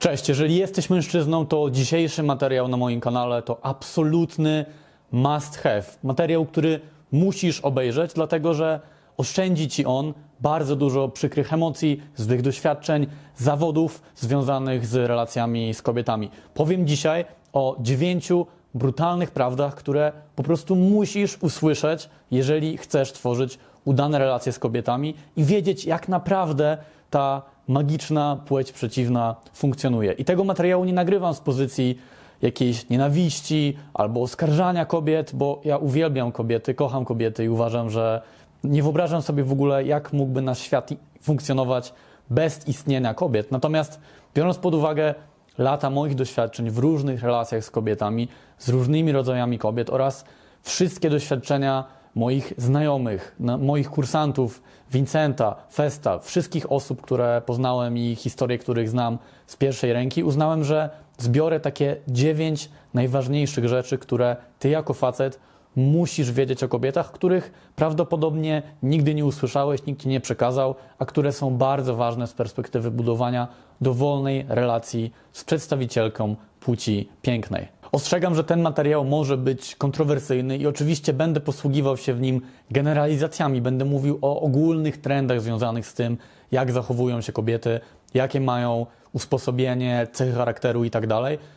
Cześć, jeżeli jesteś mężczyzną, to dzisiejszy materiał na moim kanale to absolutny must have. Materiał, który musisz obejrzeć, dlatego że oszczędzi ci on bardzo dużo przykrych emocji, złych doświadczeń, zawodów związanych z relacjami z kobietami. Powiem dzisiaj o dziewięciu brutalnych prawdach, które po prostu musisz usłyszeć, jeżeli chcesz tworzyć udane relacje z kobietami i wiedzieć, jak naprawdę ta magiczna płeć przeciwna funkcjonuje. I tego materiału nie nagrywam z pozycji jakiejś nienawiści albo oskarżania kobiet, bo ja uwielbiam kobiety, kocham kobiety i uważam, że nie wyobrażam sobie w ogóle, jak mógłby nasz świat funkcjonować bez istnienia kobiet. Natomiast biorąc pod uwagę lata moich doświadczeń w różnych relacjach z kobietami, z różnymi rodzajami kobiet oraz wszystkie doświadczenia moich znajomych, moich kursantów, Vincenta, Festa, wszystkich osób, które poznałem i historie, których znam z pierwszej ręki, uznałem, że zbiorę takie dziewięć najważniejszych rzeczy, które ty jako facet musisz wiedzieć o kobietach, których prawdopodobnie nigdy nie usłyszałeś, nikt ci nie przekazał, a które są bardzo ważne z perspektywy budowania dowolnej relacji z przedstawicielką płci pięknej. Ostrzegam, że ten materiał może być kontrowersyjny i oczywiście będę posługiwał się w nim generalizacjami. Będę mówił o ogólnych trendach związanych z tym, jak zachowują się kobiety, jakie mają usposobienie, cechy charakteru i tak.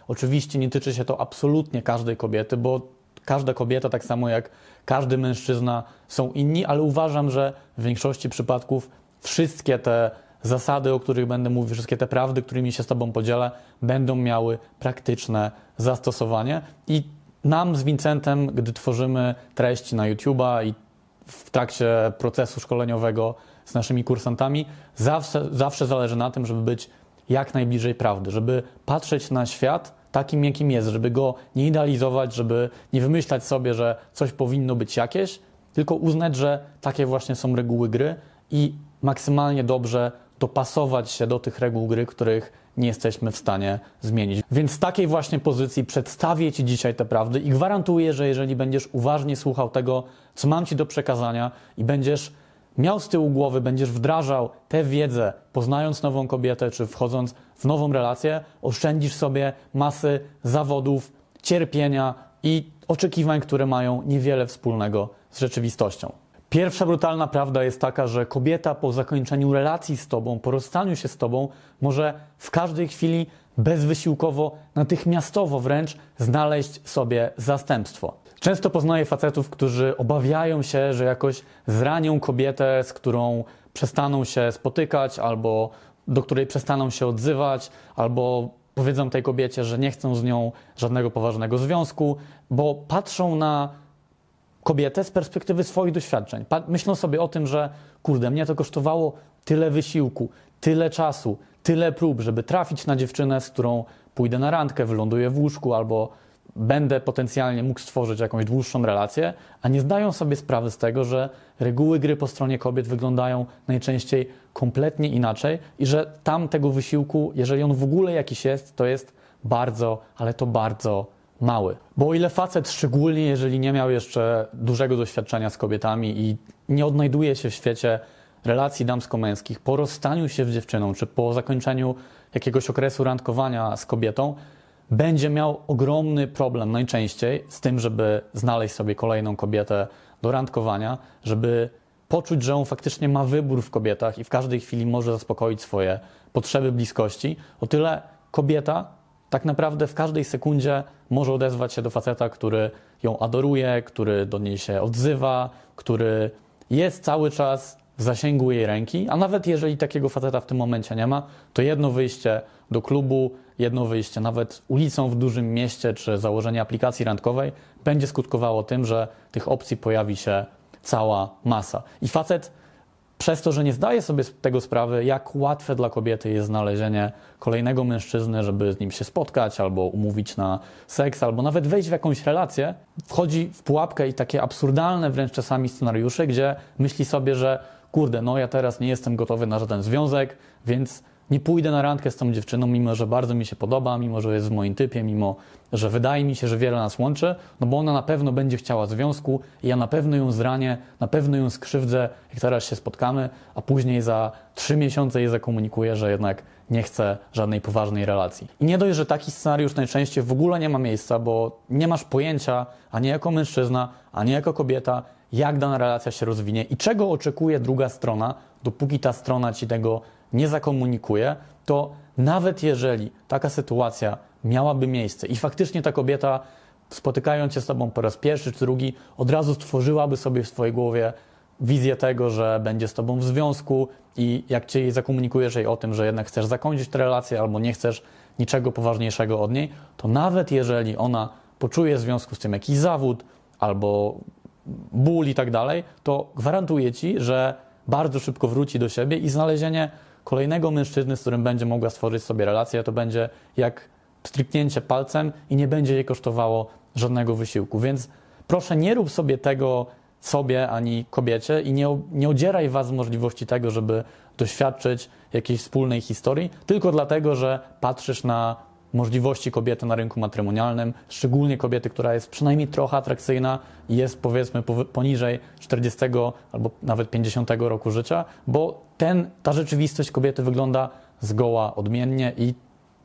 Oczywiście nie tyczy się to absolutnie każdej kobiety, bo każda kobieta, tak samo jak każdy mężczyzna, są inni, ale uważam, że w większości przypadków wszystkie te zasady, o których będę mówił, wszystkie te prawdy, którymi się z Tobą podzielę, będą miały praktyczne zastosowanie. I nam z Vincentem, gdy tworzymy treści na YouTube'a i w trakcie procesu szkoleniowego z naszymi kursantami, zawsze, zawsze zależy na tym, żeby być jak najbliżej prawdy, żeby patrzeć na świat takim, jakim jest, żeby go nie idealizować, żeby nie wymyślać sobie, że coś powinno być jakieś, tylko uznać, że takie właśnie są reguły gry i maksymalnie dobrze dopasować się do tych reguł gry, których nie jesteśmy w stanie zmienić. Więc z takiej właśnie pozycji przedstawię Ci dzisiaj te prawdy i gwarantuję, że jeżeli będziesz uważnie słuchał tego, co mam Ci do przekazania i będziesz miał z tyłu głowy, będziesz wdrażał tę wiedzę, poznając nową kobietę czy wchodząc w nową relację, oszczędzisz sobie masy zawodów, cierpienia i oczekiwań, które mają niewiele wspólnego z rzeczywistością. Pierwsza brutalna prawda jest taka, że kobieta po zakończeniu relacji z tobą, po rozstaniu się z tobą, może w każdej chwili bezwysiłkowo, natychmiastowo wręcz znaleźć sobie zastępstwo. Często poznaję facetów, którzy obawiają się, że jakoś zranią kobietę, z którą przestaną się spotykać, albo do której przestaną się odzywać, albo powiedzą tej kobiecie, że nie chcą z nią żadnego poważnego związku, bo patrzą na kobietę z perspektywy swoich doświadczeń. Myślą sobie o tym, że kurde, mnie to kosztowało tyle wysiłku, tyle czasu, tyle prób, żeby trafić na dziewczynę, z którą pójdę na randkę, wyląduję w łóżku albo będę potencjalnie mógł stworzyć jakąś dłuższą relację, a nie zdają sobie sprawy z tego, że reguły gry po stronie kobiet wyglądają najczęściej kompletnie inaczej i że tam tego wysiłku, jeżeli on w ogóle jakiś jest, to jest bardzo, ale to bardzo mały. Bo o ile facet, szczególnie jeżeli nie miał jeszcze dużego doświadczenia z kobietami i nie odnajduje się w świecie relacji damsko-męskich, po rozstaniu się z dziewczyną, czy po zakończeniu jakiegoś okresu randkowania z kobietą, będzie miał ogromny problem najczęściej z tym, żeby znaleźć sobie kolejną kobietę do randkowania, żeby poczuć, że on faktycznie ma wybór w kobietach i w każdej chwili może zaspokoić swoje potrzeby bliskości. O tyle kobieta tak naprawdę w każdej sekundzie może odezwać się do faceta, który ją adoruje, który do niej się odzywa, który jest cały czas w zasięgu jej ręki, a nawet jeżeli takiego faceta w tym momencie nie ma, to jedno wyjście do klubu, jedno wyjście nawet ulicą w dużym mieście czy założenie aplikacji randkowej będzie skutkowało tym, że tych opcji pojawi się cała masa. I facet przez to, że nie zdaję sobie tego sprawy, jak łatwe dla kobiety jest znalezienie kolejnego mężczyzny, żeby z nim się spotkać, albo umówić na seks, albo nawet wejść w jakąś relację, wchodzi w pułapkę i takie absurdalne wręcz czasami scenariusze, gdzie myśli sobie, że kurde, no ja teraz nie jestem gotowy na żaden związek, więc nie pójdę na randkę z tą dziewczyną, mimo że bardzo mi się podoba, mimo że jest w moim typie, mimo że wydaje mi się, że wiele nas łączy, no bo ona na pewno będzie chciała związku i ja na pewno ją zranię, na pewno ją skrzywdzę, jak teraz się spotkamy, a później za trzy miesiące jej zakomunikuję, że jednak nie chcę żadnej poważnej relacji. I nie dość, że taki scenariusz najczęściej w ogóle nie ma miejsca, bo nie masz pojęcia, ani jako mężczyzna, ani jako kobieta, jak dana relacja się rozwinie i czego oczekuje druga strona, dopóki ta strona ci tego nie zakomunikuje, to nawet jeżeli taka sytuacja miałaby miejsce i faktycznie ta kobieta, spotykając się z tobą po raz pierwszy czy drugi, od razu stworzyłaby sobie w swojej głowie wizję tego, że będzie z tobą w związku i jak ci zakomunikujesz jej o tym, że jednak chcesz zakończyć tę relację albo nie chcesz niczego poważniejszego od niej, to nawet jeżeli ona poczuje w związku z tym jakiś zawód albo ból i tak dalej, to gwarantuję ci, że bardzo szybko wróci do siebie i znalezienie kolejnego mężczyzny, z którym będzie mogła stworzyć sobie relację, to będzie jak stryknięcie palcem i nie będzie jej kosztowało żadnego wysiłku. Więc proszę, nie rób sobie tego sobie ani kobiecie i nie, nie odzieraj was z możliwości tego, żeby doświadczyć jakiejś wspólnej historii, tylko dlatego, że patrzysz na możliwości kobiety na rynku matrymonialnym, szczególnie kobiety, która jest przynajmniej trochę atrakcyjna i jest powiedzmy poniżej 40 albo nawet 50 roku życia, bo ten, ta rzeczywistość kobiety wygląda zgoła odmiennie i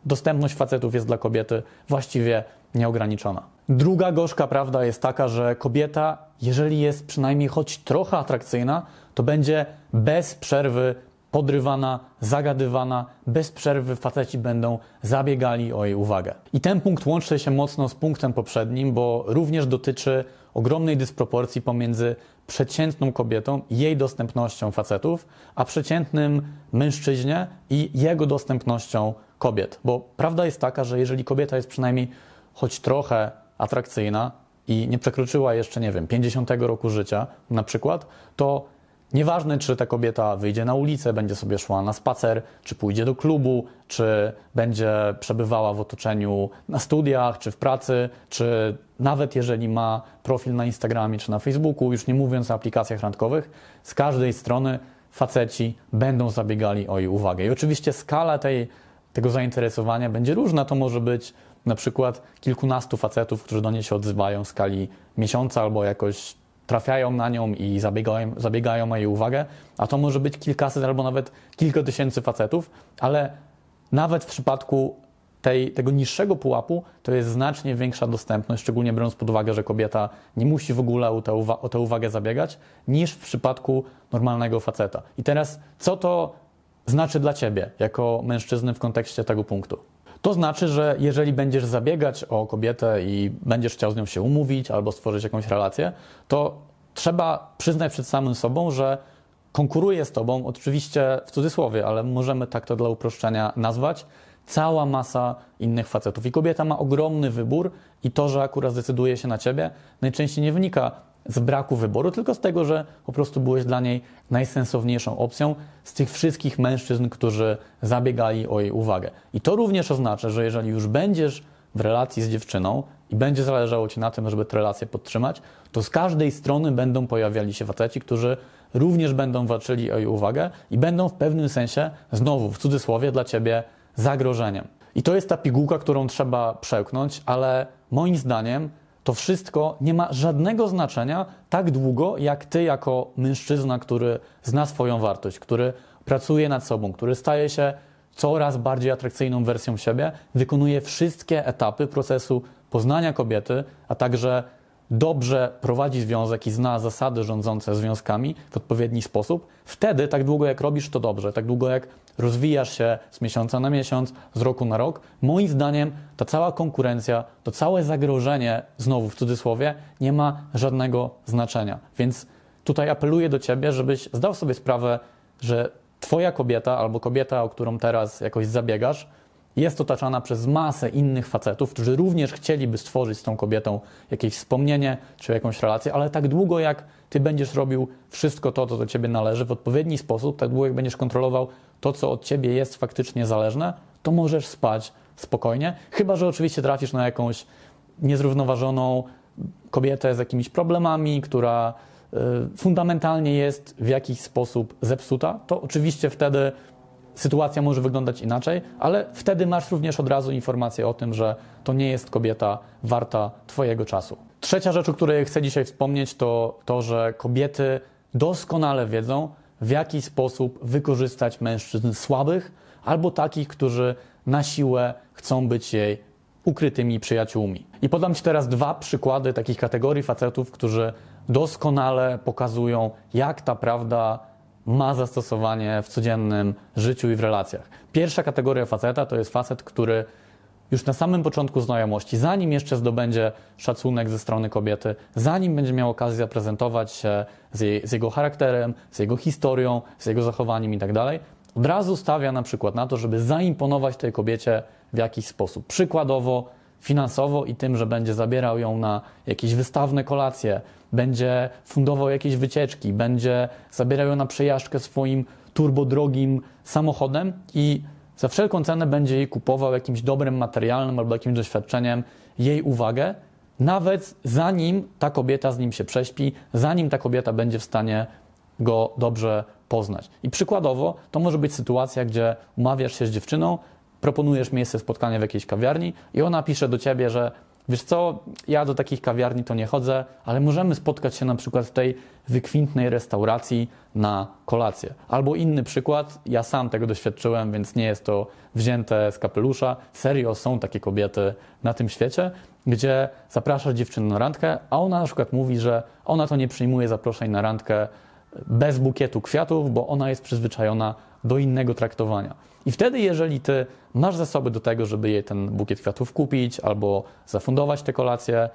dostępność facetów jest dla kobiety właściwie nieograniczona. Druga gorzka prawda jest taka, że kobieta, jeżeli jest przynajmniej choć trochę atrakcyjna, to będzie bez przerwy podrywana, zagadywana, bez przerwy faceci będą zabiegali o jej uwagę. I ten punkt łączy się mocno z punktem poprzednim, bo również dotyczy ogromnej dysproporcji pomiędzy przeciętną kobietą i jej dostępnością facetów, a przeciętnym mężczyźnie i jego dostępnością kobiet. Bo prawda jest taka, że jeżeli kobieta jest przynajmniej choć trochę atrakcyjna i nie przekroczyła jeszcze, nie wiem, 50 roku życia na przykład, to Nieważne, czy ta kobieta wyjdzie na ulicę, będzie sobie szła na spacer, czy pójdzie do klubu, czy będzie przebywała w otoczeniu na studiach, czy w pracy, czy nawet jeżeli ma profil na Instagramie czy na Facebooku, już nie mówiąc o aplikacjach randkowych, z każdej strony faceci będą zabiegali o jej uwagę. I oczywiście skala tej, tego zainteresowania będzie różna. To może być na przykład kilkunastu facetów, którzy do niej się odzywają w skali miesiąca albo jakoś trafiają na nią i zabiegają, zabiegają o jej uwagę, a to może być kilkaset albo nawet kilka tysięcy facetów, ale nawet w przypadku tej, tego niższego pułapu to jest znacznie większa dostępność, szczególnie biorąc pod uwagę, że kobieta nie musi w ogóle o o tę uwagę zabiegać, niż w przypadku normalnego faceta. I teraz, co to znaczy dla ciebie, jako mężczyzny w kontekście tego punktu? To znaczy, że jeżeli będziesz zabiegać o kobietę i będziesz chciał z nią się umówić albo stworzyć jakąś relację, to trzeba przyznać przed samym sobą, że konkuruje z tobą, oczywiście w cudzysłowie, ale możemy tak to dla uproszczenia nazwać, cała masa innych facetów. I kobieta ma ogromny wybór, i to, że akurat zdecyduje się na ciebie, najczęściej nie wynika z braku wyboru, tylko z tego, że po prostu byłeś dla niej najsensowniejszą opcją z tych wszystkich mężczyzn, którzy zabiegali o jej uwagę. I to również oznacza, że jeżeli już będziesz w relacji z dziewczyną i będzie zależało ci na tym, żeby tę relację podtrzymać, to z każdej strony będą pojawiali się faceci, którzy również będą walczyli o jej uwagę i będą w pewnym sensie, znowu w cudzysłowie, dla ciebie zagrożeniem. I to jest ta pigułka, którą trzeba przełknąć, ale moim zdaniem to wszystko nie ma żadnego znaczenia tak długo, jak ty, jako mężczyzna, który zna swoją wartość, który pracuje nad sobą, który staje się coraz bardziej atrakcyjną wersją siebie, wykonuje wszystkie etapy procesu poznania kobiety, a także dobrze prowadzi związek i zna zasady rządzące związkami w odpowiedni sposób, wtedy tak długo jak robisz to dobrze, tak długo jak rozwijasz się z miesiąca na miesiąc, z roku na rok, moim zdaniem ta cała konkurencja, to całe zagrożenie, znowu w cudzysłowie, nie ma żadnego znaczenia. Więc tutaj apeluję do Ciebie, żebyś zdał sobie sprawę, że Twoja kobieta albo kobieta, o którą teraz jakoś zabiegasz, jest otaczana przez masę innych facetów, którzy również chcieliby stworzyć z tą kobietą jakieś wspomnienie czy jakąś relację, ale tak długo jak ty będziesz robił wszystko to, co do ciebie należy w odpowiedni sposób, tak długo jak będziesz kontrolował to, co od ciebie jest faktycznie zależne, to możesz spać spokojnie, chyba że oczywiście trafisz na jakąś niezrównoważoną kobietę z jakimiś problemami, która y, fundamentalnie jest w jakiś sposób zepsuta, to oczywiście wtedy sytuacja może wyglądać inaczej, ale wtedy masz również od razu informację o tym, że to nie jest kobieta warta Twojego czasu. Trzecia rzecz, o której chcę dzisiaj wspomnieć, to to, że kobiety doskonale wiedzą, w jaki sposób wykorzystać mężczyzn słabych albo takich, którzy na siłę chcą być jej ukrytymi przyjaciółmi. I podam Ci teraz dwa przykłady takich kategorii facetów, którzy doskonale pokazują, jak ta prawda ma zastosowanie w codziennym życiu i w relacjach. Pierwsza kategoria faceta to jest facet, który już na samym początku znajomości, zanim jeszcze zdobędzie szacunek ze strony kobiety, zanim będzie miał okazję zaprezentować się z, jej, z jego charakterem, z jego historią, z jego zachowaniem itd., tak od razu stawia na przykład na to, żeby zaimponować tej kobiecie w jakiś sposób. Przykładowo finansowo i tym, że będzie zabierał ją na jakieś wystawne kolacje, będzie fundował jakieś wycieczki, będzie zabierał ją na przejażdżkę swoim turbodrogim samochodem i za wszelką cenę będzie jej kupował jakimś dobrym materialnym albo jakimś doświadczeniem jej uwagę, nawet zanim ta kobieta z nim się prześpi, zanim ta kobieta będzie w stanie go dobrze poznać. I przykładowo to może być sytuacja, gdzie umawiasz się z dziewczyną, proponujesz miejsce spotkania w jakiejś kawiarni i ona pisze do ciebie, że wiesz co, ja do takich kawiarni to nie chodzę, ale możemy spotkać się na przykład w tej wykwintnej restauracji na kolację. Albo inny przykład, ja sam tego doświadczyłem, więc nie jest to wzięte z kapelusza. Serio są takie kobiety na tym świecie, gdzie zapraszasz dziewczynę na randkę, a ona na przykład mówi, że ona to nie przyjmuje zaproszeń na randkę bez bukietu kwiatów, bo ona jest przyzwyczajona do innego traktowania. I wtedy, jeżeli ty masz zasoby do tego, żeby jej ten bukiet kwiatów kupić albo zafundować tę kolację,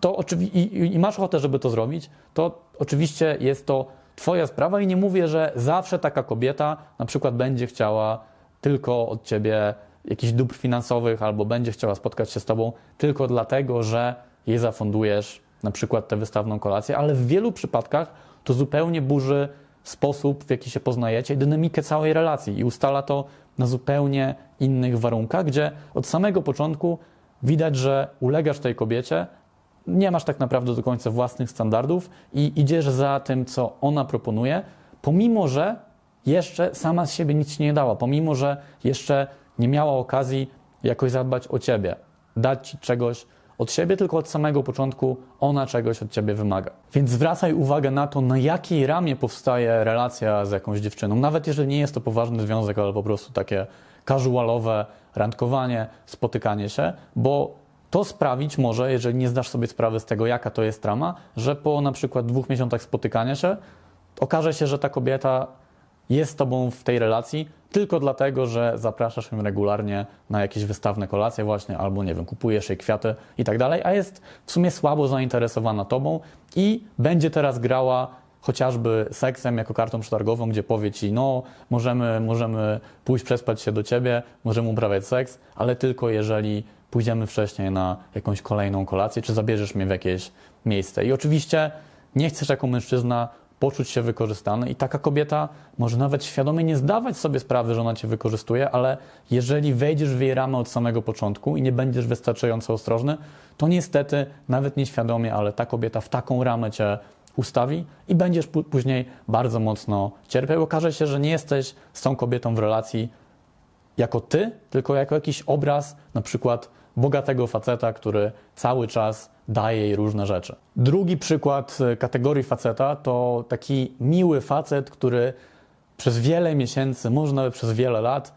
to oczywi- i, i masz ochotę, żeby to zrobić, to oczywiście jest to Twoja sprawa i nie mówię, że zawsze taka kobieta na przykład będzie chciała tylko od Ciebie jakichś dóbr finansowych albo będzie chciała spotkać się z Tobą tylko dlatego, że jej zafundujesz na przykład tę wystawną kolację, ale w wielu przypadkach to zupełnie burzy sposób, w jaki się poznajecie, dynamikę całej relacji. I ustala to na zupełnie innych warunkach, gdzie od samego początku widać, że ulegasz tej kobiecie, nie masz tak naprawdę do końca własnych standardów i idziesz za tym, co ona proponuje, pomimo że jeszcze sama z siebie nic nie dała, pomimo że jeszcze nie miała okazji jakoś zadbać o ciebie, dać ci czegoś, od siebie, tylko od samego początku ona czegoś od ciebie wymaga. Więc zwracaj uwagę na to, na jakiej ramie powstaje relacja z jakąś dziewczyną. Nawet jeżeli nie jest to poważny związek, ale po prostu takie casualowe randkowanie, spotykanie się, bo to sprawić może, jeżeli nie zdasz sobie sprawy z tego, jaka to jest rama, że po na przykład dwóch miesiącach spotykania się okaże się, że ta kobieta jest z tobą w tej relacji tylko dlatego, że zapraszasz ją regularnie na jakieś wystawne kolacje właśnie, albo nie wiem, kupujesz jej kwiaty i tak dalej, a jest w sumie słabo zainteresowana tobą i będzie teraz grała chociażby seksem jako kartą przetargową, gdzie powie ci, no możemy, możemy pójść przespać się do ciebie, możemy uprawiać seks, ale tylko jeżeli pójdziemy wcześniej na jakąś kolejną kolację, czy zabierzesz mnie w jakieś miejsce. I oczywiście nie chcesz jako mężczyzna poczuć się wykorzystany i taka kobieta może nawet świadomie nie zdawać sobie sprawy, że ona cię wykorzystuje, ale jeżeli wejdziesz w jej ramę od samego początku i nie będziesz wystarczająco ostrożny, to niestety nawet nieświadomie, ale ta kobieta w taką ramę cię ustawi i będziesz później bardzo mocno cierpiał. Okaże się, że nie jesteś z tą kobietą w relacji jako ty, tylko jako jakiś obraz, na przykład bogatego faceta, który cały czas daje jej różne rzeczy. Drugi przykład e, kategorii faceta to taki miły facet, który przez wiele miesięcy, może nawet przez wiele lat,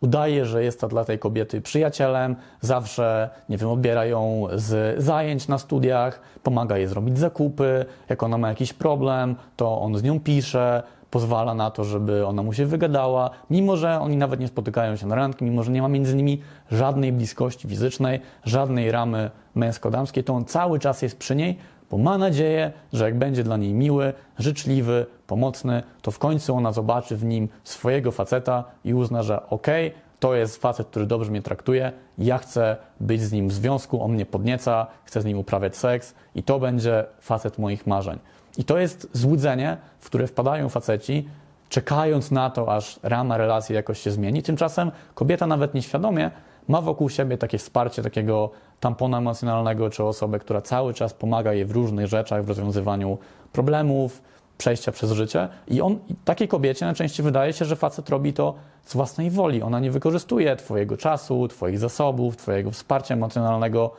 udaje, że jest to dla tej kobiety przyjacielem, zawsze, nie wiem, odbiera ją z zajęć na studiach, pomaga jej zrobić zakupy, jak ona ma jakiś problem, to on z nią pisze, pozwala na to, żeby ona mu się wygadała, mimo że oni nawet nie spotykają się na randki, mimo że nie ma między nimi żadnej bliskości fizycznej, żadnej ramy męsko-damskiej, to on cały czas jest przy niej, bo ma nadzieję, że jak będzie dla niej miły, życzliwy, pomocny, to w końcu ona zobaczy w nim swojego faceta i uzna, że okej, okay, to jest facet, który dobrze mnie traktuje, ja chcę być z nim w związku, on mnie podnieca, chcę z nim uprawiać seks i to będzie facet moich marzeń. I to jest złudzenie, w które wpadają faceci, czekając na to, aż rama relacji jakoś się zmieni. Tymczasem kobieta nawet nieświadomie ma wokół siebie takie wsparcie takiego tampona emocjonalnego, czy osobę, która cały czas pomaga jej w różnych rzeczach, w rozwiązywaniu problemów, przejścia przez życie. I on takiej kobiecie najczęściej wydaje się, że facet robi to z własnej woli. Ona nie wykorzystuje Twojego czasu, Twoich zasobów, Twojego wsparcia emocjonalnego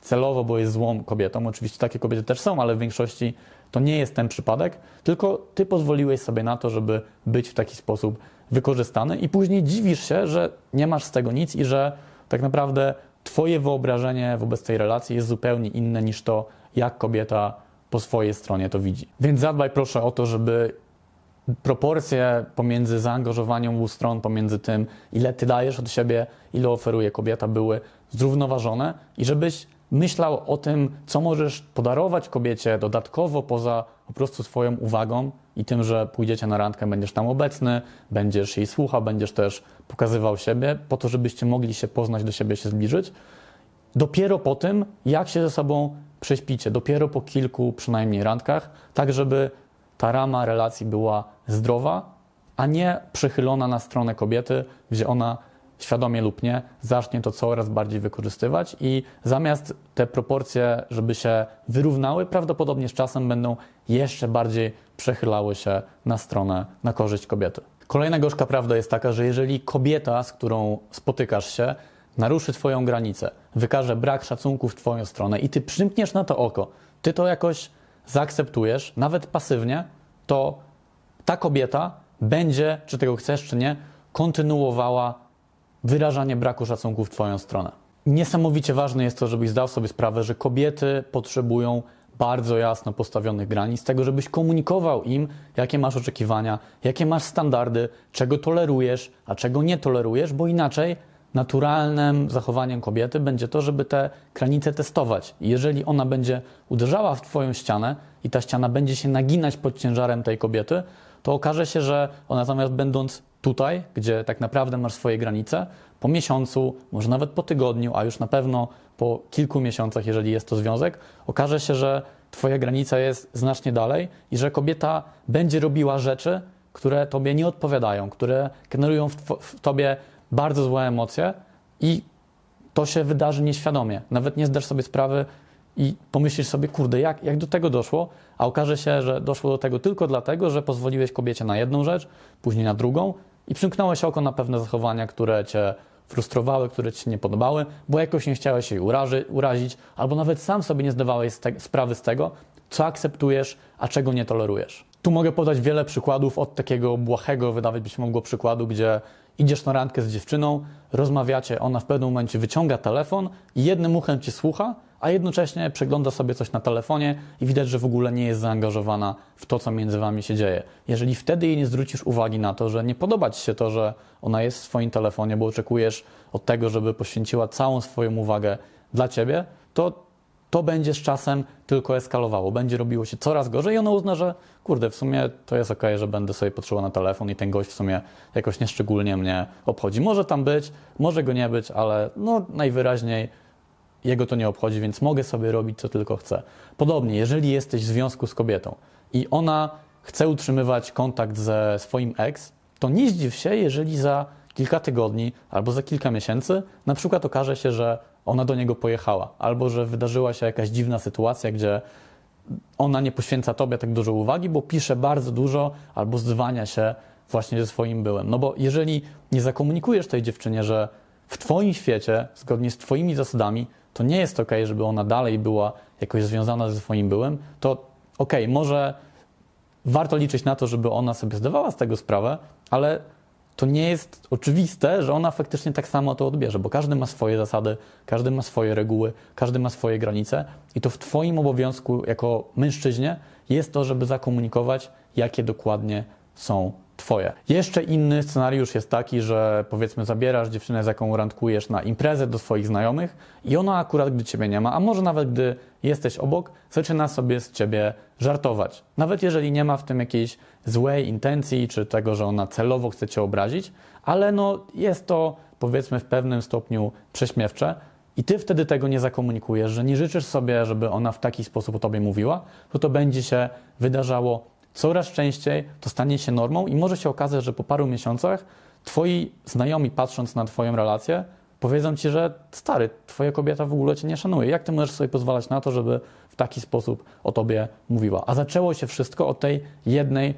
celowo, bo jest złą kobietą. Oczywiście takie kobiety też są, ale w większości to nie jest ten przypadek, tylko Ty pozwoliłeś sobie na to, żeby być w taki sposób wykorzystany i później dziwisz się, że nie masz z tego nic i że tak naprawdę Twoje wyobrażenie wobec tej relacji jest zupełnie inne niż to, jak kobieta po swojej stronie to widzi. Więc zadbaj proszę o to, żeby proporcje pomiędzy zaangażowaniem obu stron, pomiędzy tym, ile ty dajesz od siebie, ile oferuje kobieta, były zrównoważone i żebyś myślał o tym, co możesz podarować kobiecie dodatkowo poza po prostu swoją uwagą i tym, że pójdziecie na randkę, będziesz tam obecny, będziesz jej słuchał, będziesz też pokazywał siebie, po to, żebyście mogli się poznać, do siebie się zbliżyć. Dopiero po tym, jak się ze sobą prześpicie, dopiero po kilku przynajmniej randkach, tak żeby ta rama relacji była zdrowa, a nie przychylona na stronę kobiety, gdzie ona świadomie lub nie, zacznie to coraz bardziej wykorzystywać i zamiast te proporcje, żeby się wyrównały, prawdopodobnie z czasem będą jeszcze bardziej przechylały się na stronę, na korzyść kobiety. Kolejna gorzka prawda jest taka, że jeżeli kobieta, z którą spotykasz się, naruszy Twoją granicę, wykaże brak szacunku w Twoją stronę i Ty przymkniesz na to oko, Ty to jakoś zaakceptujesz, nawet pasywnie, to ta kobieta będzie, czy tego chcesz, czy nie, kontynuowała wyrażanie braku szacunku w Twoją stronę. Niesamowicie ważne jest to, żebyś zdał sobie sprawę, że kobiety potrzebują bardzo jasno postawionych granic, tego, żebyś komunikował im, jakie masz oczekiwania, jakie masz standardy, czego tolerujesz, a czego nie tolerujesz, bo inaczej naturalnym zachowaniem kobiety będzie to, żeby te granice testować. jeżeli ona będzie uderzała w Twoją ścianę i ta ściana będzie się naginać pod ciężarem tej kobiety, to okaże się, że ona zamiast będąc tutaj, gdzie tak naprawdę masz swoje granice, po miesiącu, może nawet po tygodniu, a już na pewno po kilku miesiącach, jeżeli jest to związek, okaże się, że Twoja granica jest znacznie dalej i że kobieta będzie robiła rzeczy, które Tobie nie odpowiadają, które generują w, w Tobie bardzo złe emocje i to się wydarzy nieświadomie. Nawet nie zdasz sobie sprawy i pomyślisz sobie, kurde, jak, jak do tego doszło, a okaże się, że doszło do tego tylko dlatego, że pozwoliłeś kobiecie na jedną rzecz, później na drugą i przymknąłeś oko na pewne zachowania, które cię frustrowały, które ci nie podobały, bo jakoś nie chciałeś jej uraży, urazić, albo nawet sam sobie nie zdawałeś sprawy z tego, co akceptujesz, a czego nie tolerujesz. Tu mogę podać wiele przykładów od takiego błahego, wydawać by się mogło przykładu, gdzie idziesz na randkę z dziewczyną, rozmawiacie, ona w pewnym momencie wyciąga telefon i jednym uchem cię słucha, a jednocześnie przegląda sobie coś na telefonie i widać, że w ogóle nie jest zaangażowana w to, co między wami się dzieje. Jeżeli wtedy jej nie zwrócisz uwagi na to, że nie podoba ci się to, że ona jest w swoim telefonie, bo oczekujesz od tego, żeby poświęciła całą swoją uwagę dla ciebie, to to będzie z czasem tylko eskalowało, będzie robiło się coraz gorzej i ona uzna, że kurde, w sumie to jest ok, że będę sobie potrzebował na telefon i ten gość w sumie jakoś nieszczególnie mnie obchodzi. Może tam być, może go nie być, ale no najwyraźniej jego to nie obchodzi, więc mogę sobie robić co tylko chcę. Podobnie, jeżeli jesteś w związku z kobietą i ona chce utrzymywać kontakt ze swoim ex, to nie zdziw się, jeżeli za kilka tygodni albo za kilka miesięcy na przykład okaże się, że ona do niego pojechała, albo że wydarzyła się jakaś dziwna sytuacja, gdzie ona nie poświęca tobie tak dużo uwagi, bo pisze bardzo dużo albo zwania się właśnie ze swoim byłem. No bo jeżeli nie zakomunikujesz tej dziewczynie, że w twoim świecie, zgodnie z twoimi zasadami, to nie jest ok, żeby ona dalej była jakoś związana ze swoim byłem, to ok, może warto liczyć na to, żeby ona sobie zdawała z tego sprawę, ale to nie jest oczywiste, że ona faktycznie tak samo to odbierze, bo każdy ma swoje zasady, każdy ma swoje reguły, każdy ma swoje granice i to w Twoim obowiązku jako mężczyźnie jest to, żeby zakomunikować, jakie dokładnie są Twoje. Jeszcze inny scenariusz jest taki, że powiedzmy zabierasz dziewczynę, z jaką randkujesz na imprezę do swoich znajomych i ona akurat, gdy Ciebie nie ma, a może nawet gdy jesteś obok, zaczyna sobie z Ciebie żartować. Nawet jeżeli nie ma w tym jakiejś złej intencji, czy tego, że ona celowo chce Cię obrazić, ale no jest to powiedzmy w pewnym stopniu prześmiewcze i ty wtedy tego nie zakomunikujesz, że nie życzysz sobie, żeby ona w taki sposób o tobie mówiła, to to będzie się wydarzało coraz częściej, to stanie się normą i może się okazać, że po paru miesiącach twoi znajomi patrząc na twoją relację powiedzą ci, że stary, twoja kobieta w ogóle cię nie szanuje. Jak ty możesz sobie pozwalać na to, żeby w taki sposób o tobie mówiła? A zaczęło się wszystko od tej jednej,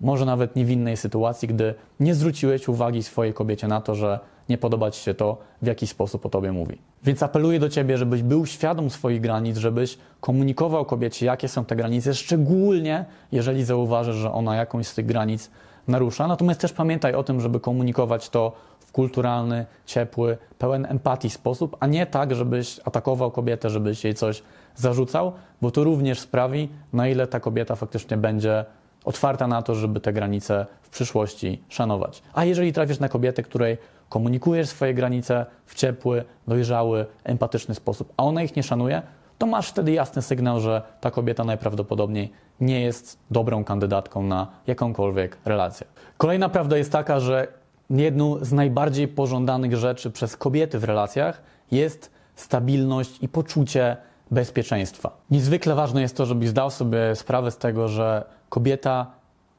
może nawet niewinnej sytuacji, gdy nie zwróciłeś uwagi swojej kobiecie na to, że nie podoba ci się to, w jaki sposób o tobie mówi. Więc apeluję do ciebie, żebyś był świadom swoich granic, żebyś komunikował kobiecie, jakie są te granice, szczególnie jeżeli zauważysz, że ona jakąś z tych granic narusza. Natomiast też pamiętaj o tym, żeby komunikować to w kulturalny, ciepły, pełen empatii sposób, a nie tak, żebyś atakował kobietę, żebyś jej coś zarzucał, bo to również sprawi, na ile ta kobieta faktycznie będzie otwarta na to, żeby te granice w przyszłości szanować. A jeżeli trafisz na kobietę, której komunikujesz swoje granice w ciepły, dojrzały, empatyczny sposób, a ona ich nie szanuje, to masz wtedy jasny sygnał, że ta kobieta najprawdopodobniej nie jest dobrą kandydatką na jakąkolwiek relację. Kolejna prawda jest taka, że jedną z najbardziej pożądanych rzeczy przez kobiety w relacjach jest stabilność i poczucie bezpieczeństwa. Niezwykle ważne jest to, żebyś zdał sobie sprawę z tego, że kobieta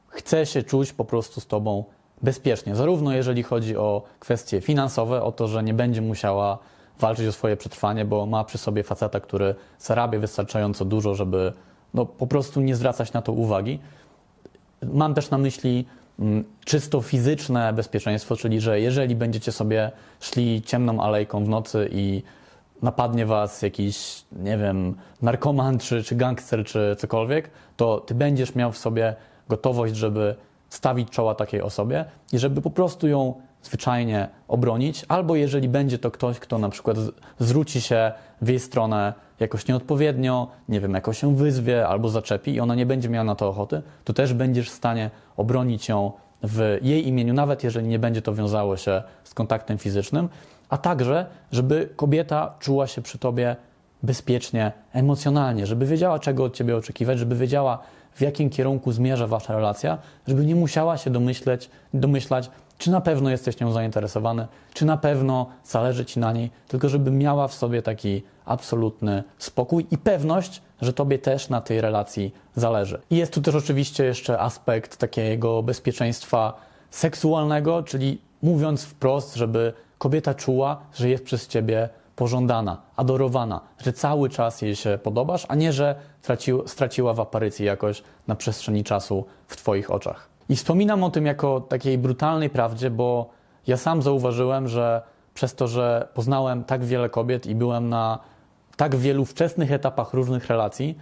chce się czuć po prostu z tobą bezpiecznie. Zarówno jeżeli chodzi o kwestie finansowe, o to, że nie będzie musiała walczyć o swoje przetrwanie, bo ma przy sobie faceta, który zarabia wystarczająco dużo, żeby no, po prostu nie zwracać na to uwagi. Mam też na myśli mm, czysto fizyczne bezpieczeństwo, czyli że jeżeli będziecie sobie szli ciemną alejką w nocy i napadnie was jakiś, nie wiem, narkoman, czy, czy gangster, czy cokolwiek, to ty będziesz miał w sobie gotowość, żeby stawić czoła takiej osobie i żeby po prostu ją zwyczajnie obronić, albo jeżeli będzie to ktoś, kto na przykład zwróci się w jej stronę jakoś nieodpowiednio, nie wiem, jakoś się wyzwie albo zaczepi i ona nie będzie miała na to ochoty, to też będziesz w stanie obronić ją w jej imieniu, nawet jeżeli nie będzie to wiązało się z kontaktem fizycznym, a także, żeby kobieta czuła się przy tobie bezpiecznie, emocjonalnie, żeby wiedziała, czego od ciebie oczekiwać, żeby wiedziała, w jakim kierunku zmierza wasza relacja, żeby nie musiała się domyśleć, domyślać, czy na pewno jesteś nią zainteresowany, czy na pewno zależy ci na niej, tylko żeby miała w sobie taki absolutny spokój i pewność, że tobie też na tej relacji zależy. I jest tu też oczywiście jeszcze aspekt takiego bezpieczeństwa seksualnego, czyli mówiąc wprost, żeby kobieta czuła, że jest przez ciebie pożądana, adorowana, że cały czas jej się podobasz, a nie, że straciła w aparycji jakoś na przestrzeni czasu w Twoich oczach. I wspominam o tym jako takiej brutalnej prawdzie, bo ja sam zauważyłem, że przez to, że poznałem tak wiele kobiet i byłem na tak wielu wczesnych etapach różnych relacji,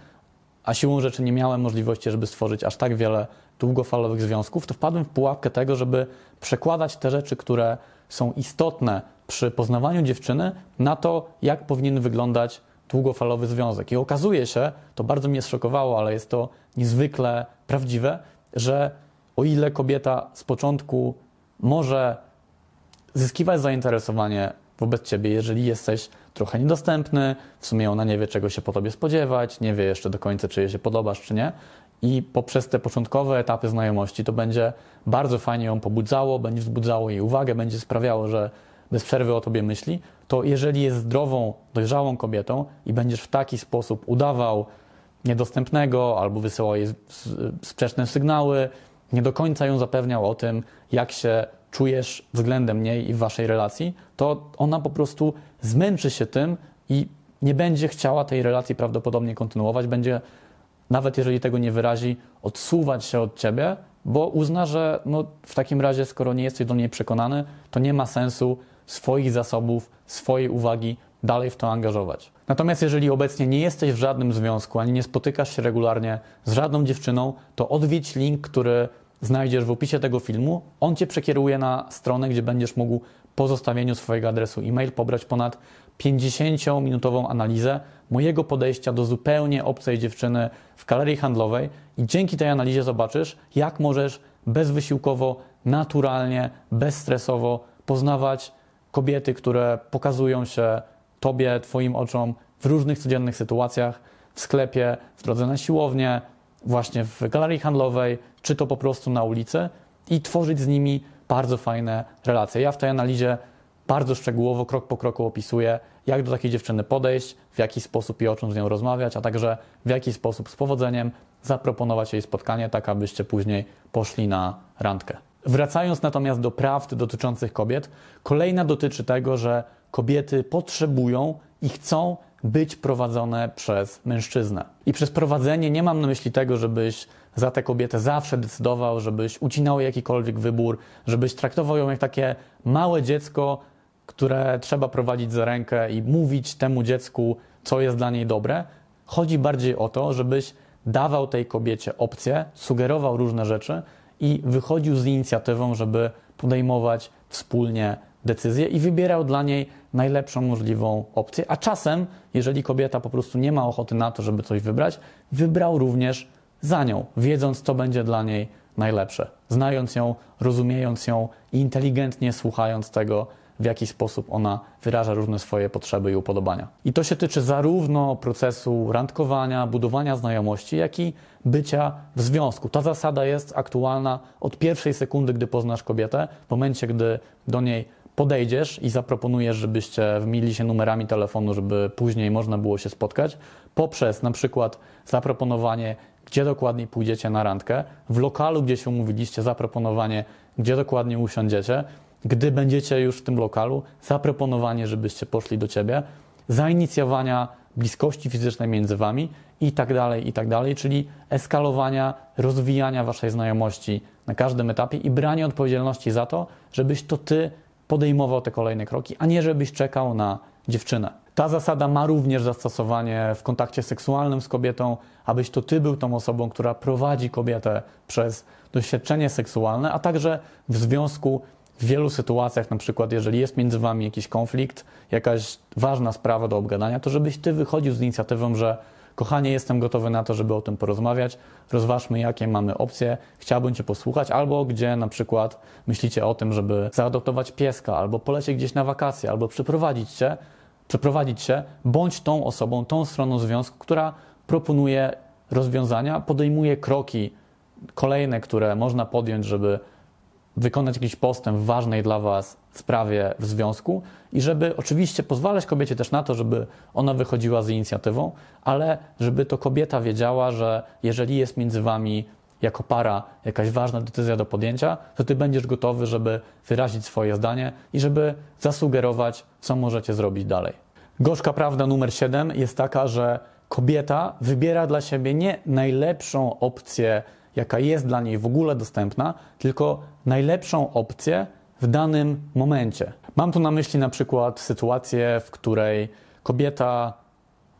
a siłą rzeczy nie miałem możliwości, żeby stworzyć aż tak wiele długofalowych związków, to wpadłem w pułapkę tego, żeby przekładać te rzeczy, które są istotne przy poznawaniu dziewczyny na to, jak powinien wyglądać długofalowy związek. I okazuje się, to bardzo mnie zszokowało, ale jest to niezwykle prawdziwe, że o ile kobieta z początku może zyskiwać zainteresowanie wobec ciebie, jeżeli jesteś trochę niedostępny, w sumie ona nie wie, czego się po tobie spodziewać, nie wie jeszcze do końca, czy jej się podobasz, czy nie. I poprzez te początkowe etapy znajomości to będzie bardzo fajnie ją pobudzało, będzie wzbudzało jej uwagę, będzie sprawiało, że bez przerwy o tobie myśli, to jeżeli jest zdrową, dojrzałą kobietą i będziesz w taki sposób udawał niedostępnego albo wysyłał jej sprzeczne sygnały, nie do końca ją zapewniał o tym, jak się czujesz względem niej i w waszej relacji, to ona po prostu zmęczy się tym i nie będzie chciała tej relacji prawdopodobnie kontynuować, będzie, nawet jeżeli tego nie wyrazi, odsuwać się od ciebie, bo uzna, że no, w takim razie, skoro nie jesteś do niej przekonany, to nie ma sensu swoich zasobów, swojej uwagi dalej w to angażować. Natomiast jeżeli obecnie nie jesteś w żadnym związku, ani nie spotykasz się regularnie z żadną dziewczyną, to odwiedź link, który znajdziesz w opisie tego filmu. On cię przekieruje na stronę, gdzie będziesz mógł po zostawieniu swojego adresu e-mail pobrać ponad 50-minutową analizę mojego podejścia do zupełnie obcej dziewczyny w galerii handlowej i dzięki tej analizie zobaczysz, jak możesz bezwysiłkowo, naturalnie, bezstresowo poznawać kobiety, które pokazują się Tobie, Twoim oczom w różnych codziennych sytuacjach, w sklepie, w drodze na siłownię, właśnie w galerii handlowej, czy to po prostu na ulicy i tworzyć z nimi bardzo fajne relacje. Ja w tej analizie bardzo szczegółowo, krok po kroku opisuję, jak do takiej dziewczyny podejść, w jaki sposób i o czym z nią rozmawiać, a także w jaki sposób z powodzeniem zaproponować jej spotkanie, tak abyście później poszli na randkę. Wracając natomiast do prawd dotyczących kobiet, kolejna dotyczy tego, że kobiety potrzebują i chcą być prowadzone przez mężczyznę. I przez prowadzenie nie mam na myśli tego, żebyś za tę kobietę zawsze decydował, żebyś ucinał jakikolwiek wybór, żebyś traktował ją jak takie małe dziecko, które trzeba prowadzić za rękę i mówić temu dziecku, co jest dla niej dobre. Chodzi bardziej o to, żebyś dawał tej kobiecie opcje, sugerował różne rzeczy i wychodził z inicjatywą, żeby podejmować wspólnie decyzję i wybierał dla niej najlepszą możliwą opcję. A czasem, jeżeli kobieta po prostu nie ma ochoty na to, żeby coś wybrać, wybrał również za nią, wiedząc, co będzie dla niej najlepsze, znając ją, rozumiejąc ją i inteligentnie słuchając tego, w jaki sposób ona wyraża różne swoje potrzeby i upodobania. I to się tyczy zarówno procesu randkowania, budowania znajomości, jak i bycia w związku. Ta zasada jest aktualna od pierwszej sekundy, gdy poznasz kobietę, w momencie, gdy do niej podejdziesz i zaproponujesz, żebyście wmili się numerami telefonu, żeby później można było się spotkać, poprzez na przykład zaproponowanie, gdzie dokładnie pójdziecie na randkę, w lokalu, gdzie się umówiliście, zaproponowanie, gdzie dokładnie usiądziecie, gdy będziecie już w tym lokalu, zaproponowanie, żebyście poszli do ciebie, zainicjowania bliskości fizycznej między wami i tak dalej, i tak dalej, czyli eskalowania, rozwijania waszej znajomości na każdym etapie i branie odpowiedzialności za to, żebyś to ty podejmował te kolejne kroki, a nie żebyś czekał na dziewczynę. Ta zasada ma również zastosowanie w kontakcie seksualnym z kobietą, abyś to ty był tą osobą, która prowadzi kobietę przez doświadczenie seksualne, a także w związku w wielu sytuacjach, na przykład jeżeli jest między wami jakiś konflikt, jakaś ważna sprawa do obgadania, to żebyś ty wychodził z inicjatywą, że kochanie, jestem gotowy na to, żeby o tym porozmawiać, rozważmy jakie mamy opcje, chciałbym cię posłuchać, albo gdzie na przykład myślicie o tym, żeby zaadoptować pieska, albo polecieć gdzieś na wakacje, albo przeprowadzić się, przeprowadzić się, bądź tą osobą, tą stroną związku, która proponuje rozwiązania, podejmuje kroki kolejne, które można podjąć, żeby wykonać jakiś postęp w ważnej dla Was sprawie w związku i żeby oczywiście pozwalać kobiecie też na to, żeby ona wychodziła z inicjatywą, ale żeby to kobieta wiedziała, że jeżeli jest między Wami jako para jakaś ważna decyzja do podjęcia, to Ty będziesz gotowy, żeby wyrazić swoje zdanie i żeby zasugerować, co możecie zrobić dalej. Gorzka prawda numer 7 jest taka, że kobieta wybiera dla siebie nie najlepszą opcję jaka jest dla niej w ogóle dostępna, tylko najlepszą opcję w danym momencie. Mam tu na myśli na przykład sytuację, w której kobieta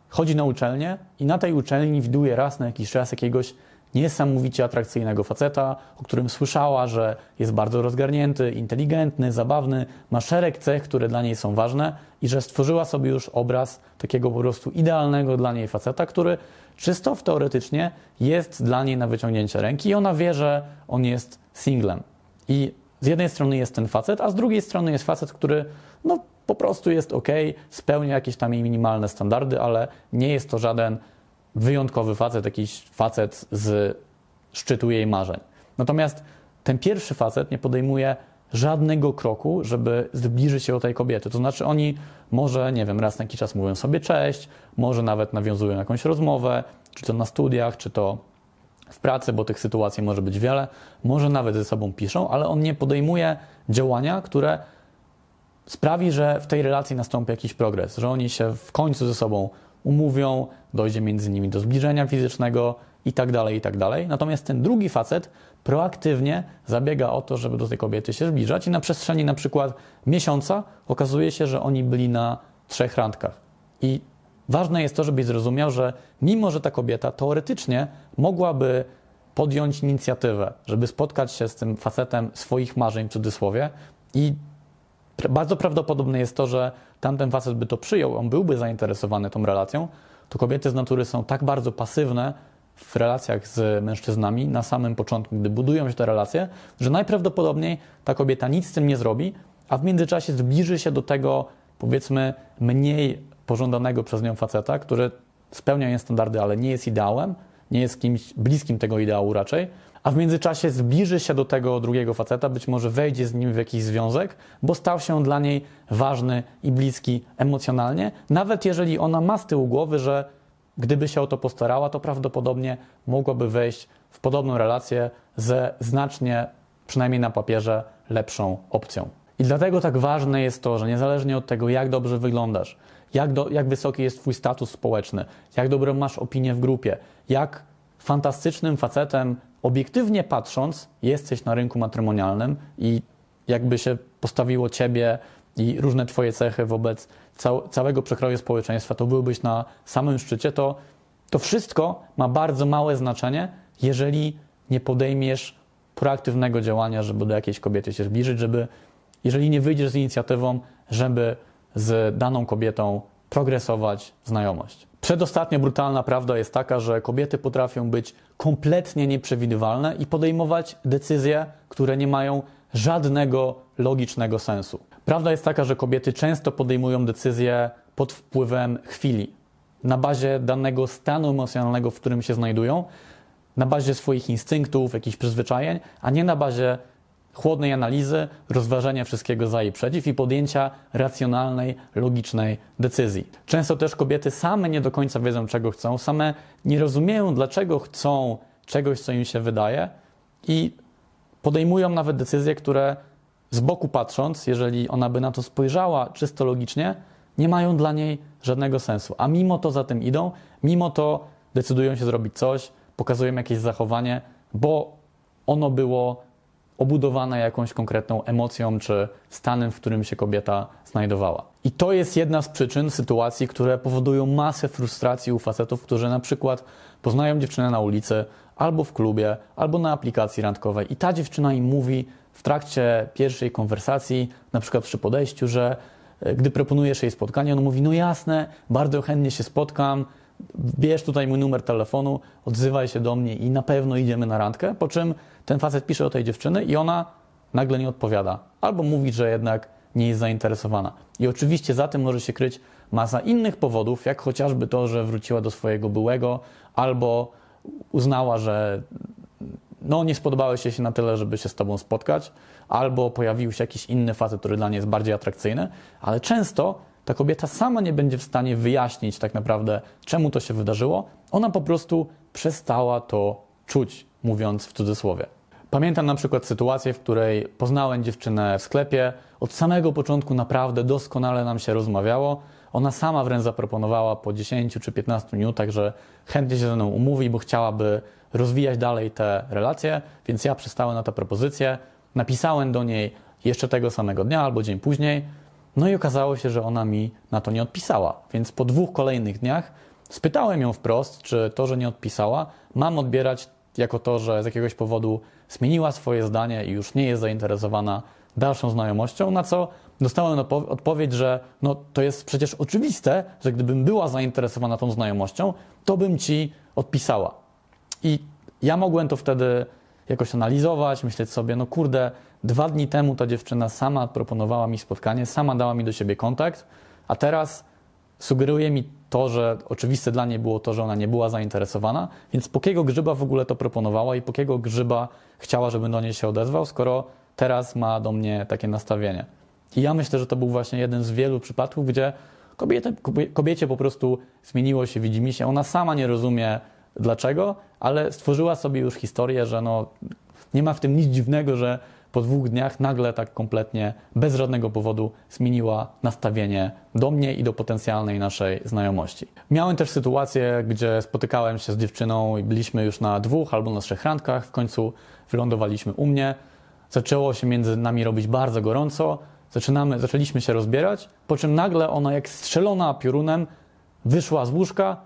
chodzi na uczelnię i na tej uczelni widuje raz na jakiś czas jakiegoś niesamowicie atrakcyjnego faceta, o którym słyszała, że jest bardzo rozgarnięty, inteligentny, zabawny, ma szereg cech, które dla niej są ważne i że stworzyła sobie już obraz takiego po prostu idealnego dla niej faceta, który czysto teoretycznie jest dla niej na wyciągnięcie ręki i ona wie, że on jest singlem. I z jednej strony jest ten facet, a z drugiej strony jest facet, który no, po prostu jest ok, spełnia jakieś tam jej minimalne standardy, ale nie jest to żaden wyjątkowy facet, jakiś facet z szczytu jej marzeń. Natomiast ten pierwszy facet nie podejmuje żadnego kroku, żeby zbliżyć się do tej kobiety. To znaczy oni może, nie wiem, raz na jakiś czas mówią sobie cześć, może nawet nawiązują jakąś rozmowę, czy to na studiach, czy to w pracy, bo tych sytuacji może być wiele, może nawet ze sobą piszą, ale on nie podejmuje działania, które sprawi, że w tej relacji nastąpi jakiś progres, że oni się w końcu ze sobą umówią, dojdzie między nimi do zbliżenia fizycznego i tak dalej, i tak. Natomiast ten drugi facet proaktywnie zabiega o to, żeby do tej kobiety się zbliżać i na przestrzeni na przykład miesiąca okazuje się, że oni byli na trzech randkach. I ważne jest to, żebyś zrozumiał, że mimo, że ta kobieta teoretycznie mogłaby podjąć inicjatywę, żeby spotkać się z tym facetem swoich marzeń w cudzysłowie i bardzo prawdopodobne jest to, że tamten facet by to przyjął, on byłby zainteresowany tą relacją, to kobiety z natury są tak bardzo pasywne w relacjach z mężczyznami na samym początku, gdy budują się te relacje, że najprawdopodobniej ta kobieta nic z tym nie zrobi, a w międzyczasie zbliży się do tego, powiedzmy, mniej pożądanego przez nią faceta, który spełnia jej standardy, ale nie jest ideałem, nie jest kimś bliskim tego ideału raczej, a w międzyczasie zbliży się do tego drugiego faceta, być może wejdzie z nim w jakiś związek, bo stał się dla niej ważny i bliski emocjonalnie, nawet jeżeli ona ma z tyłu głowy, że gdyby się o to postarała, to prawdopodobnie mogłaby wejść w podobną relację ze znacznie, przynajmniej na papierze, lepszą opcją. I dlatego tak ważne jest to, że niezależnie od tego, jak dobrze wyglądasz, jak, do, jak wysoki jest Twój status społeczny, jak dobrą masz opinię w grupie, jak fantastycznym facetem, obiektywnie patrząc, jesteś na rynku matrymonialnym i jakby się postawiło Ciebie i różne Twoje cechy wobec cał, całego przekroju społeczeństwa, to byłbyś na samym szczycie, to, to wszystko ma bardzo małe znaczenie, jeżeli nie podejmiesz proaktywnego działania, żeby do jakiejś kobiety się zbliżyć, żeby, jeżeli nie wyjdziesz z inicjatywą, żeby z daną kobietą progresować znajomość. Przedostatnia brutalna prawda jest taka, że kobiety potrafią być kompletnie nieprzewidywalne i podejmować decyzje, które nie mają żadnego logicznego sensu. Prawda jest taka, że kobiety często podejmują decyzje pod wpływem chwili, na bazie danego stanu emocjonalnego, w którym się znajdują, na bazie swoich instynktów, jakichś przyzwyczajeń, a nie na bazie chłodnej analizy, rozważenia wszystkiego za i przeciw i podjęcia racjonalnej, logicznej decyzji. Często też kobiety same nie do końca wiedzą, czego chcą, same nie rozumieją, dlaczego chcą czegoś, co im się wydaje i podejmują nawet decyzje, które z boku patrząc, jeżeli ona by na to spojrzała czysto logicznie, nie mają dla niej żadnego sensu. A mimo to za tym idą, mimo to decydują się zrobić coś, pokazują jakieś zachowanie, bo ono było obudowane jakąś konkretną emocją czy stanem, w którym się kobieta znajdowała. I to jest jedna z przyczyn sytuacji, które powodują masę frustracji u facetów, którzy na przykład poznają dziewczynę na ulicy, albo w klubie, albo na aplikacji randkowej i ta dziewczyna im mówi w trakcie pierwszej konwersacji, na przykład przy podejściu, że e, gdy proponujesz jej spotkanie, on mówi, no jasne, bardzo chętnie się spotkam, bierz tutaj mój numer telefonu, odzywaj się do mnie i na pewno idziemy na randkę, po czym ten facet pisze o tej dziewczyny i ona nagle nie odpowiada. Albo mówi, że jednak nie jest zainteresowana. I oczywiście za tym może się kryć masa innych powodów, jak chociażby to, że wróciła do swojego byłego, albo uznała, że no, nie spodobały się się na tyle, żeby się z tobą spotkać, albo pojawił się jakiś inny facet, który dla niej jest bardziej atrakcyjny, ale często ta kobieta sama nie będzie w stanie wyjaśnić tak naprawdę, czemu to się wydarzyło. Ona po prostu przestała to czuć, mówiąc w cudzysłowie. Pamiętam na przykład sytuację, w której poznałem dziewczynę w sklepie. Od samego początku naprawdę doskonale nam się rozmawiało. Ona sama wręcz zaproponowała po 10 czy 15 minutach, że chętnie się ze mną umówi, bo chciałaby rozwijać dalej te relacje, więc ja przystałem na tę propozycję. Napisałem do niej jeszcze tego samego dnia albo dzień później. No i okazało się, że ona mi na to nie odpisała. Więc po dwóch kolejnych dniach spytałem ją wprost, czy to, że nie odpisała, mam odbierać jako to, że z jakiegoś powodu zmieniła swoje zdanie i już nie jest zainteresowana dalszą znajomością, na co dostałem odpowiedź, że no, to jest przecież oczywiste, że gdybym była zainteresowana tą znajomością, to bym ci odpisała. I ja mogłem to wtedy jakoś analizować, myśleć sobie, no kurde, dwa dni temu ta dziewczyna sama proponowała mi spotkanie, sama dała mi do siebie kontakt, a teraz sugeruje mi to, że oczywiste dla niej było to, że ona nie była zainteresowana, więc po kiego grzyba w ogóle to proponowała i po kiego grzyba chciała, żebym do niej się odezwał, skoro teraz ma do mnie takie nastawienie. I ja myślę, że to był właśnie jeden z wielu przypadków, gdzie kobiecie, kobiecie po prostu zmieniło się widzimisię. Ona sama nie rozumie dlaczego, ale stworzyła sobie już historię, że no, nie ma w tym nic dziwnego, że po dwóch dniach nagle tak kompletnie, bez żadnego powodu zmieniła nastawienie do mnie i do potencjalnej naszej znajomości. Miałem też sytuację, gdzie spotykałem się z dziewczyną i byliśmy już na dwóch albo na trzech randkach, w końcu wylądowaliśmy u mnie. Zaczęło się między nami robić bardzo gorąco, zaczynamy, zaczęliśmy się rozbierać, po czym nagle ona jak strzelona piorunem wyszła z łóżka,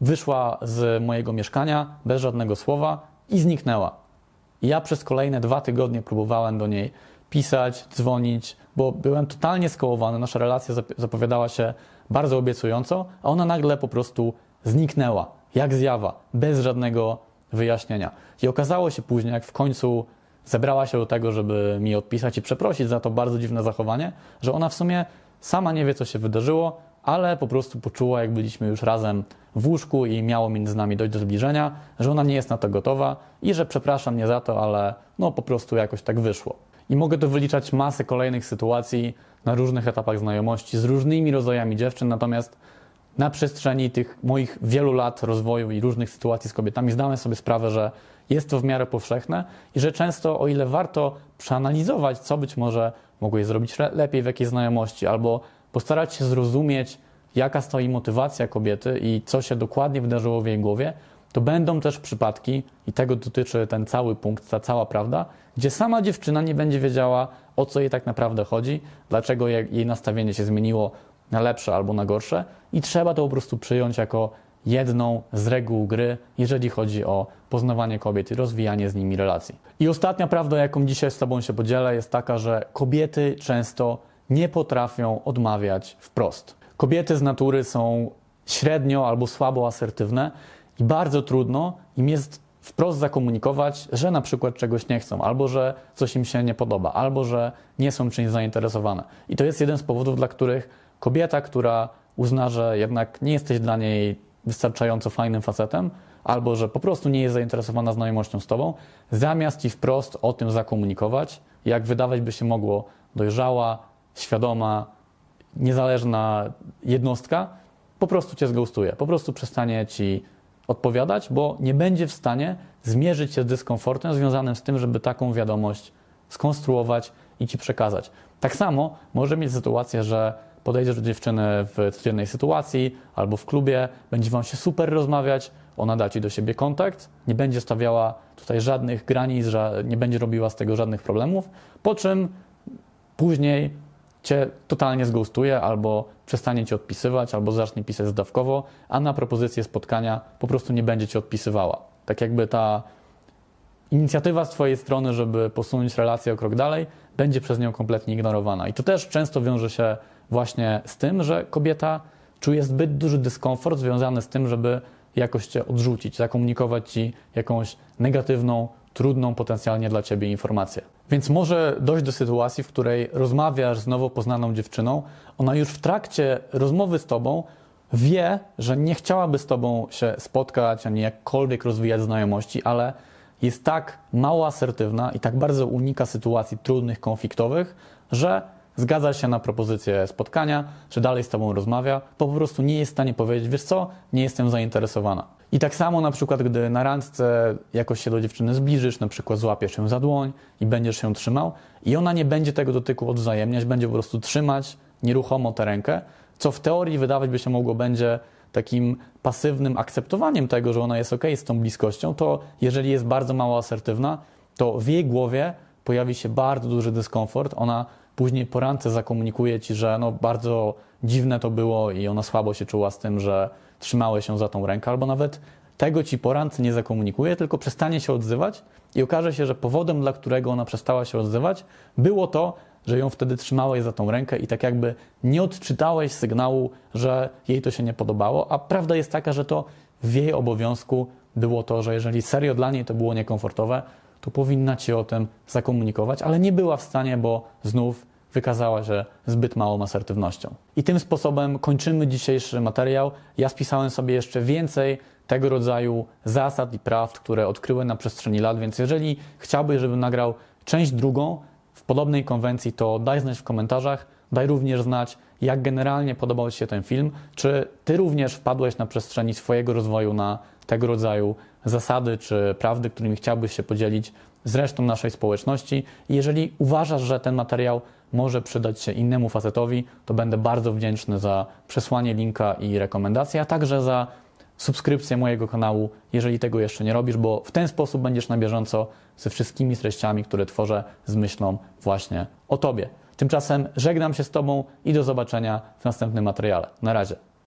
wyszła z mojego mieszkania bez żadnego słowa i zniknęła. Ja przez kolejne dwa tygodnie próbowałem do niej pisać, dzwonić, bo byłem totalnie skołowany. Nasza relacja zapowiadała się bardzo obiecująco, a ona nagle po prostu zniknęła, jak zjawa, bez żadnego wyjaśnienia. I okazało się później, jak w końcu zebrała się do tego, żeby mi odpisać i przeprosić za to bardzo dziwne zachowanie, że ona w sumie sama nie wie, co się wydarzyło. Ale po prostu poczuła, jak byliśmy już razem w łóżku i miało między nami dojść do zbliżenia, że ona nie jest na to gotowa i że przepraszam mnie za to, ale no po prostu jakoś tak wyszło. I mogę tu wyliczać masę kolejnych sytuacji na różnych etapach znajomości z różnymi rodzajami dziewczyn, natomiast na przestrzeni tych moich wielu lat rozwoju i różnych sytuacji z kobietami zdałem sobie sprawę, że jest to w miarę powszechne i że często, o ile warto przeanalizować, co być może mogłeś zrobić lepiej w jakiejś znajomości, albo postarać się zrozumieć, jaka stoi motywacja kobiety i co się dokładnie wydarzyło w jej głowie, to będą też przypadki, i tego dotyczy ten cały punkt, ta cała prawda, gdzie sama dziewczyna nie będzie wiedziała, o co jej tak naprawdę chodzi, dlaczego jej nastawienie się zmieniło na lepsze albo na gorsze, i trzeba to po prostu przyjąć jako jedną z reguł gry, jeżeli chodzi o poznawanie kobiet i rozwijanie z nimi relacji. I ostatnia prawda, jaką dzisiaj z Tobą się podzielę, jest taka, że kobiety często nie potrafią odmawiać wprost. Kobiety z natury są średnio albo słabo asertywne i bardzo trudno im jest wprost zakomunikować, że na przykład czegoś nie chcą, albo że coś im się nie podoba, albo że nie są czymś zainteresowane. I to jest jeden z powodów, dla których kobieta, która uzna, że jednak nie jesteś dla niej wystarczająco fajnym facetem, albo że po prostu nie jest zainteresowana znajomością z tobą, zamiast ci wprost o tym zakomunikować, jak wydawać by się mogło dojrzała, świadoma, niezależna jednostka, po prostu cię zgustuje, po prostu przestanie ci odpowiadać, bo nie będzie w stanie zmierzyć się z dyskomfortem związanym z tym, żeby taką wiadomość skonstruować i ci przekazać. Tak samo może mieć sytuację, że podejdziesz do dziewczyny w codziennej sytuacji albo w klubie, będzie wam się super rozmawiać, ona da ci do siebie kontakt, nie będzie stawiała tutaj żadnych granic, nie będzie robiła z tego żadnych problemów, po czym później cię totalnie zgustuje albo przestanie ci odpisywać, albo zacznie pisać zdawkowo, a na propozycję spotkania po prostu nie będzie ci odpisywała. Tak jakby ta inicjatywa z twojej strony, żeby posunąć relację o krok dalej, będzie przez nią kompletnie ignorowana. I to też często wiąże się właśnie z tym, że kobieta czuje zbyt duży dyskomfort związany z tym, żeby jakoś cię odrzucić, zakomunikować ci jakąś negatywną, trudną potencjalnie dla ciebie informację. Więc może dojść do sytuacji, w której rozmawiasz z nowo poznaną dziewczyną, ona już w trakcie rozmowy z tobą wie, że nie chciałaby z tobą się spotkać, ani jakkolwiek rozwijać znajomości, ale jest tak mało asertywna i tak bardzo unika sytuacji trudnych, konfliktowych, że zgadza się na propozycję spotkania, czy dalej z Tobą rozmawia, po prostu nie jest w stanie powiedzieć, wiesz co, nie jestem zainteresowana. I tak samo na przykład, gdy na randce jakoś się do dziewczyny zbliżysz, na przykład złapiesz ją za dłoń i będziesz się trzymał i ona nie będzie tego dotyku odwzajemniać, będzie po prostu trzymać nieruchomo tę rękę, co w teorii wydawać by się mogło będzie takim pasywnym akceptowaniem tego, że ona jest ok z tą bliskością, to jeżeli jest bardzo mało asertywna, to w jej głowie pojawi się bardzo duży dyskomfort. Ona później po randce zakomunikuje ci, że no bardzo dziwne to było i ona słabo się czuła z tym, że trzymałeś się za tą rękę, albo nawet tego ci po randce nie zakomunikuje, tylko przestanie się odzywać i okaże się, że powodem, dla którego ona przestała się odzywać, było to, że ją wtedy trzymałeś za tą rękę i tak jakby nie odczytałeś sygnału, że jej to się nie podobało, a prawda jest taka, że to w jej obowiązku było to, że jeżeli serio dla niej to było niekomfortowe, to powinna ci o tym zakomunikować, ale nie była w stanie, bo znów wykazała się zbyt małą asertywnością. I tym sposobem kończymy dzisiejszy materiał. Ja spisałem sobie jeszcze więcej tego rodzaju zasad i prawd, które odkryłem na przestrzeni lat, więc jeżeli chciałbyś, żebym nagrał część drugą w podobnej konwencji, to daj znać w komentarzach. Daj również znać, jak generalnie podobał Ci się ten film, czy Ty również wpadłeś na przestrzeni swojego rozwoju na tego rodzaju zasady czy prawdy, którymi chciałbyś się podzielić z resztą naszej społeczności. I jeżeli uważasz, że ten materiał może przydać się innemu facetowi, to będę bardzo wdzięczny za przesłanie linka i rekomendację, a także za subskrypcję mojego kanału, jeżeli tego jeszcze nie robisz, bo w ten sposób będziesz na bieżąco ze wszystkimi treściami, które tworzę z myślą właśnie o Tobie. Tymczasem żegnam się z Tobą i do zobaczenia w następnym materiale. Na razie.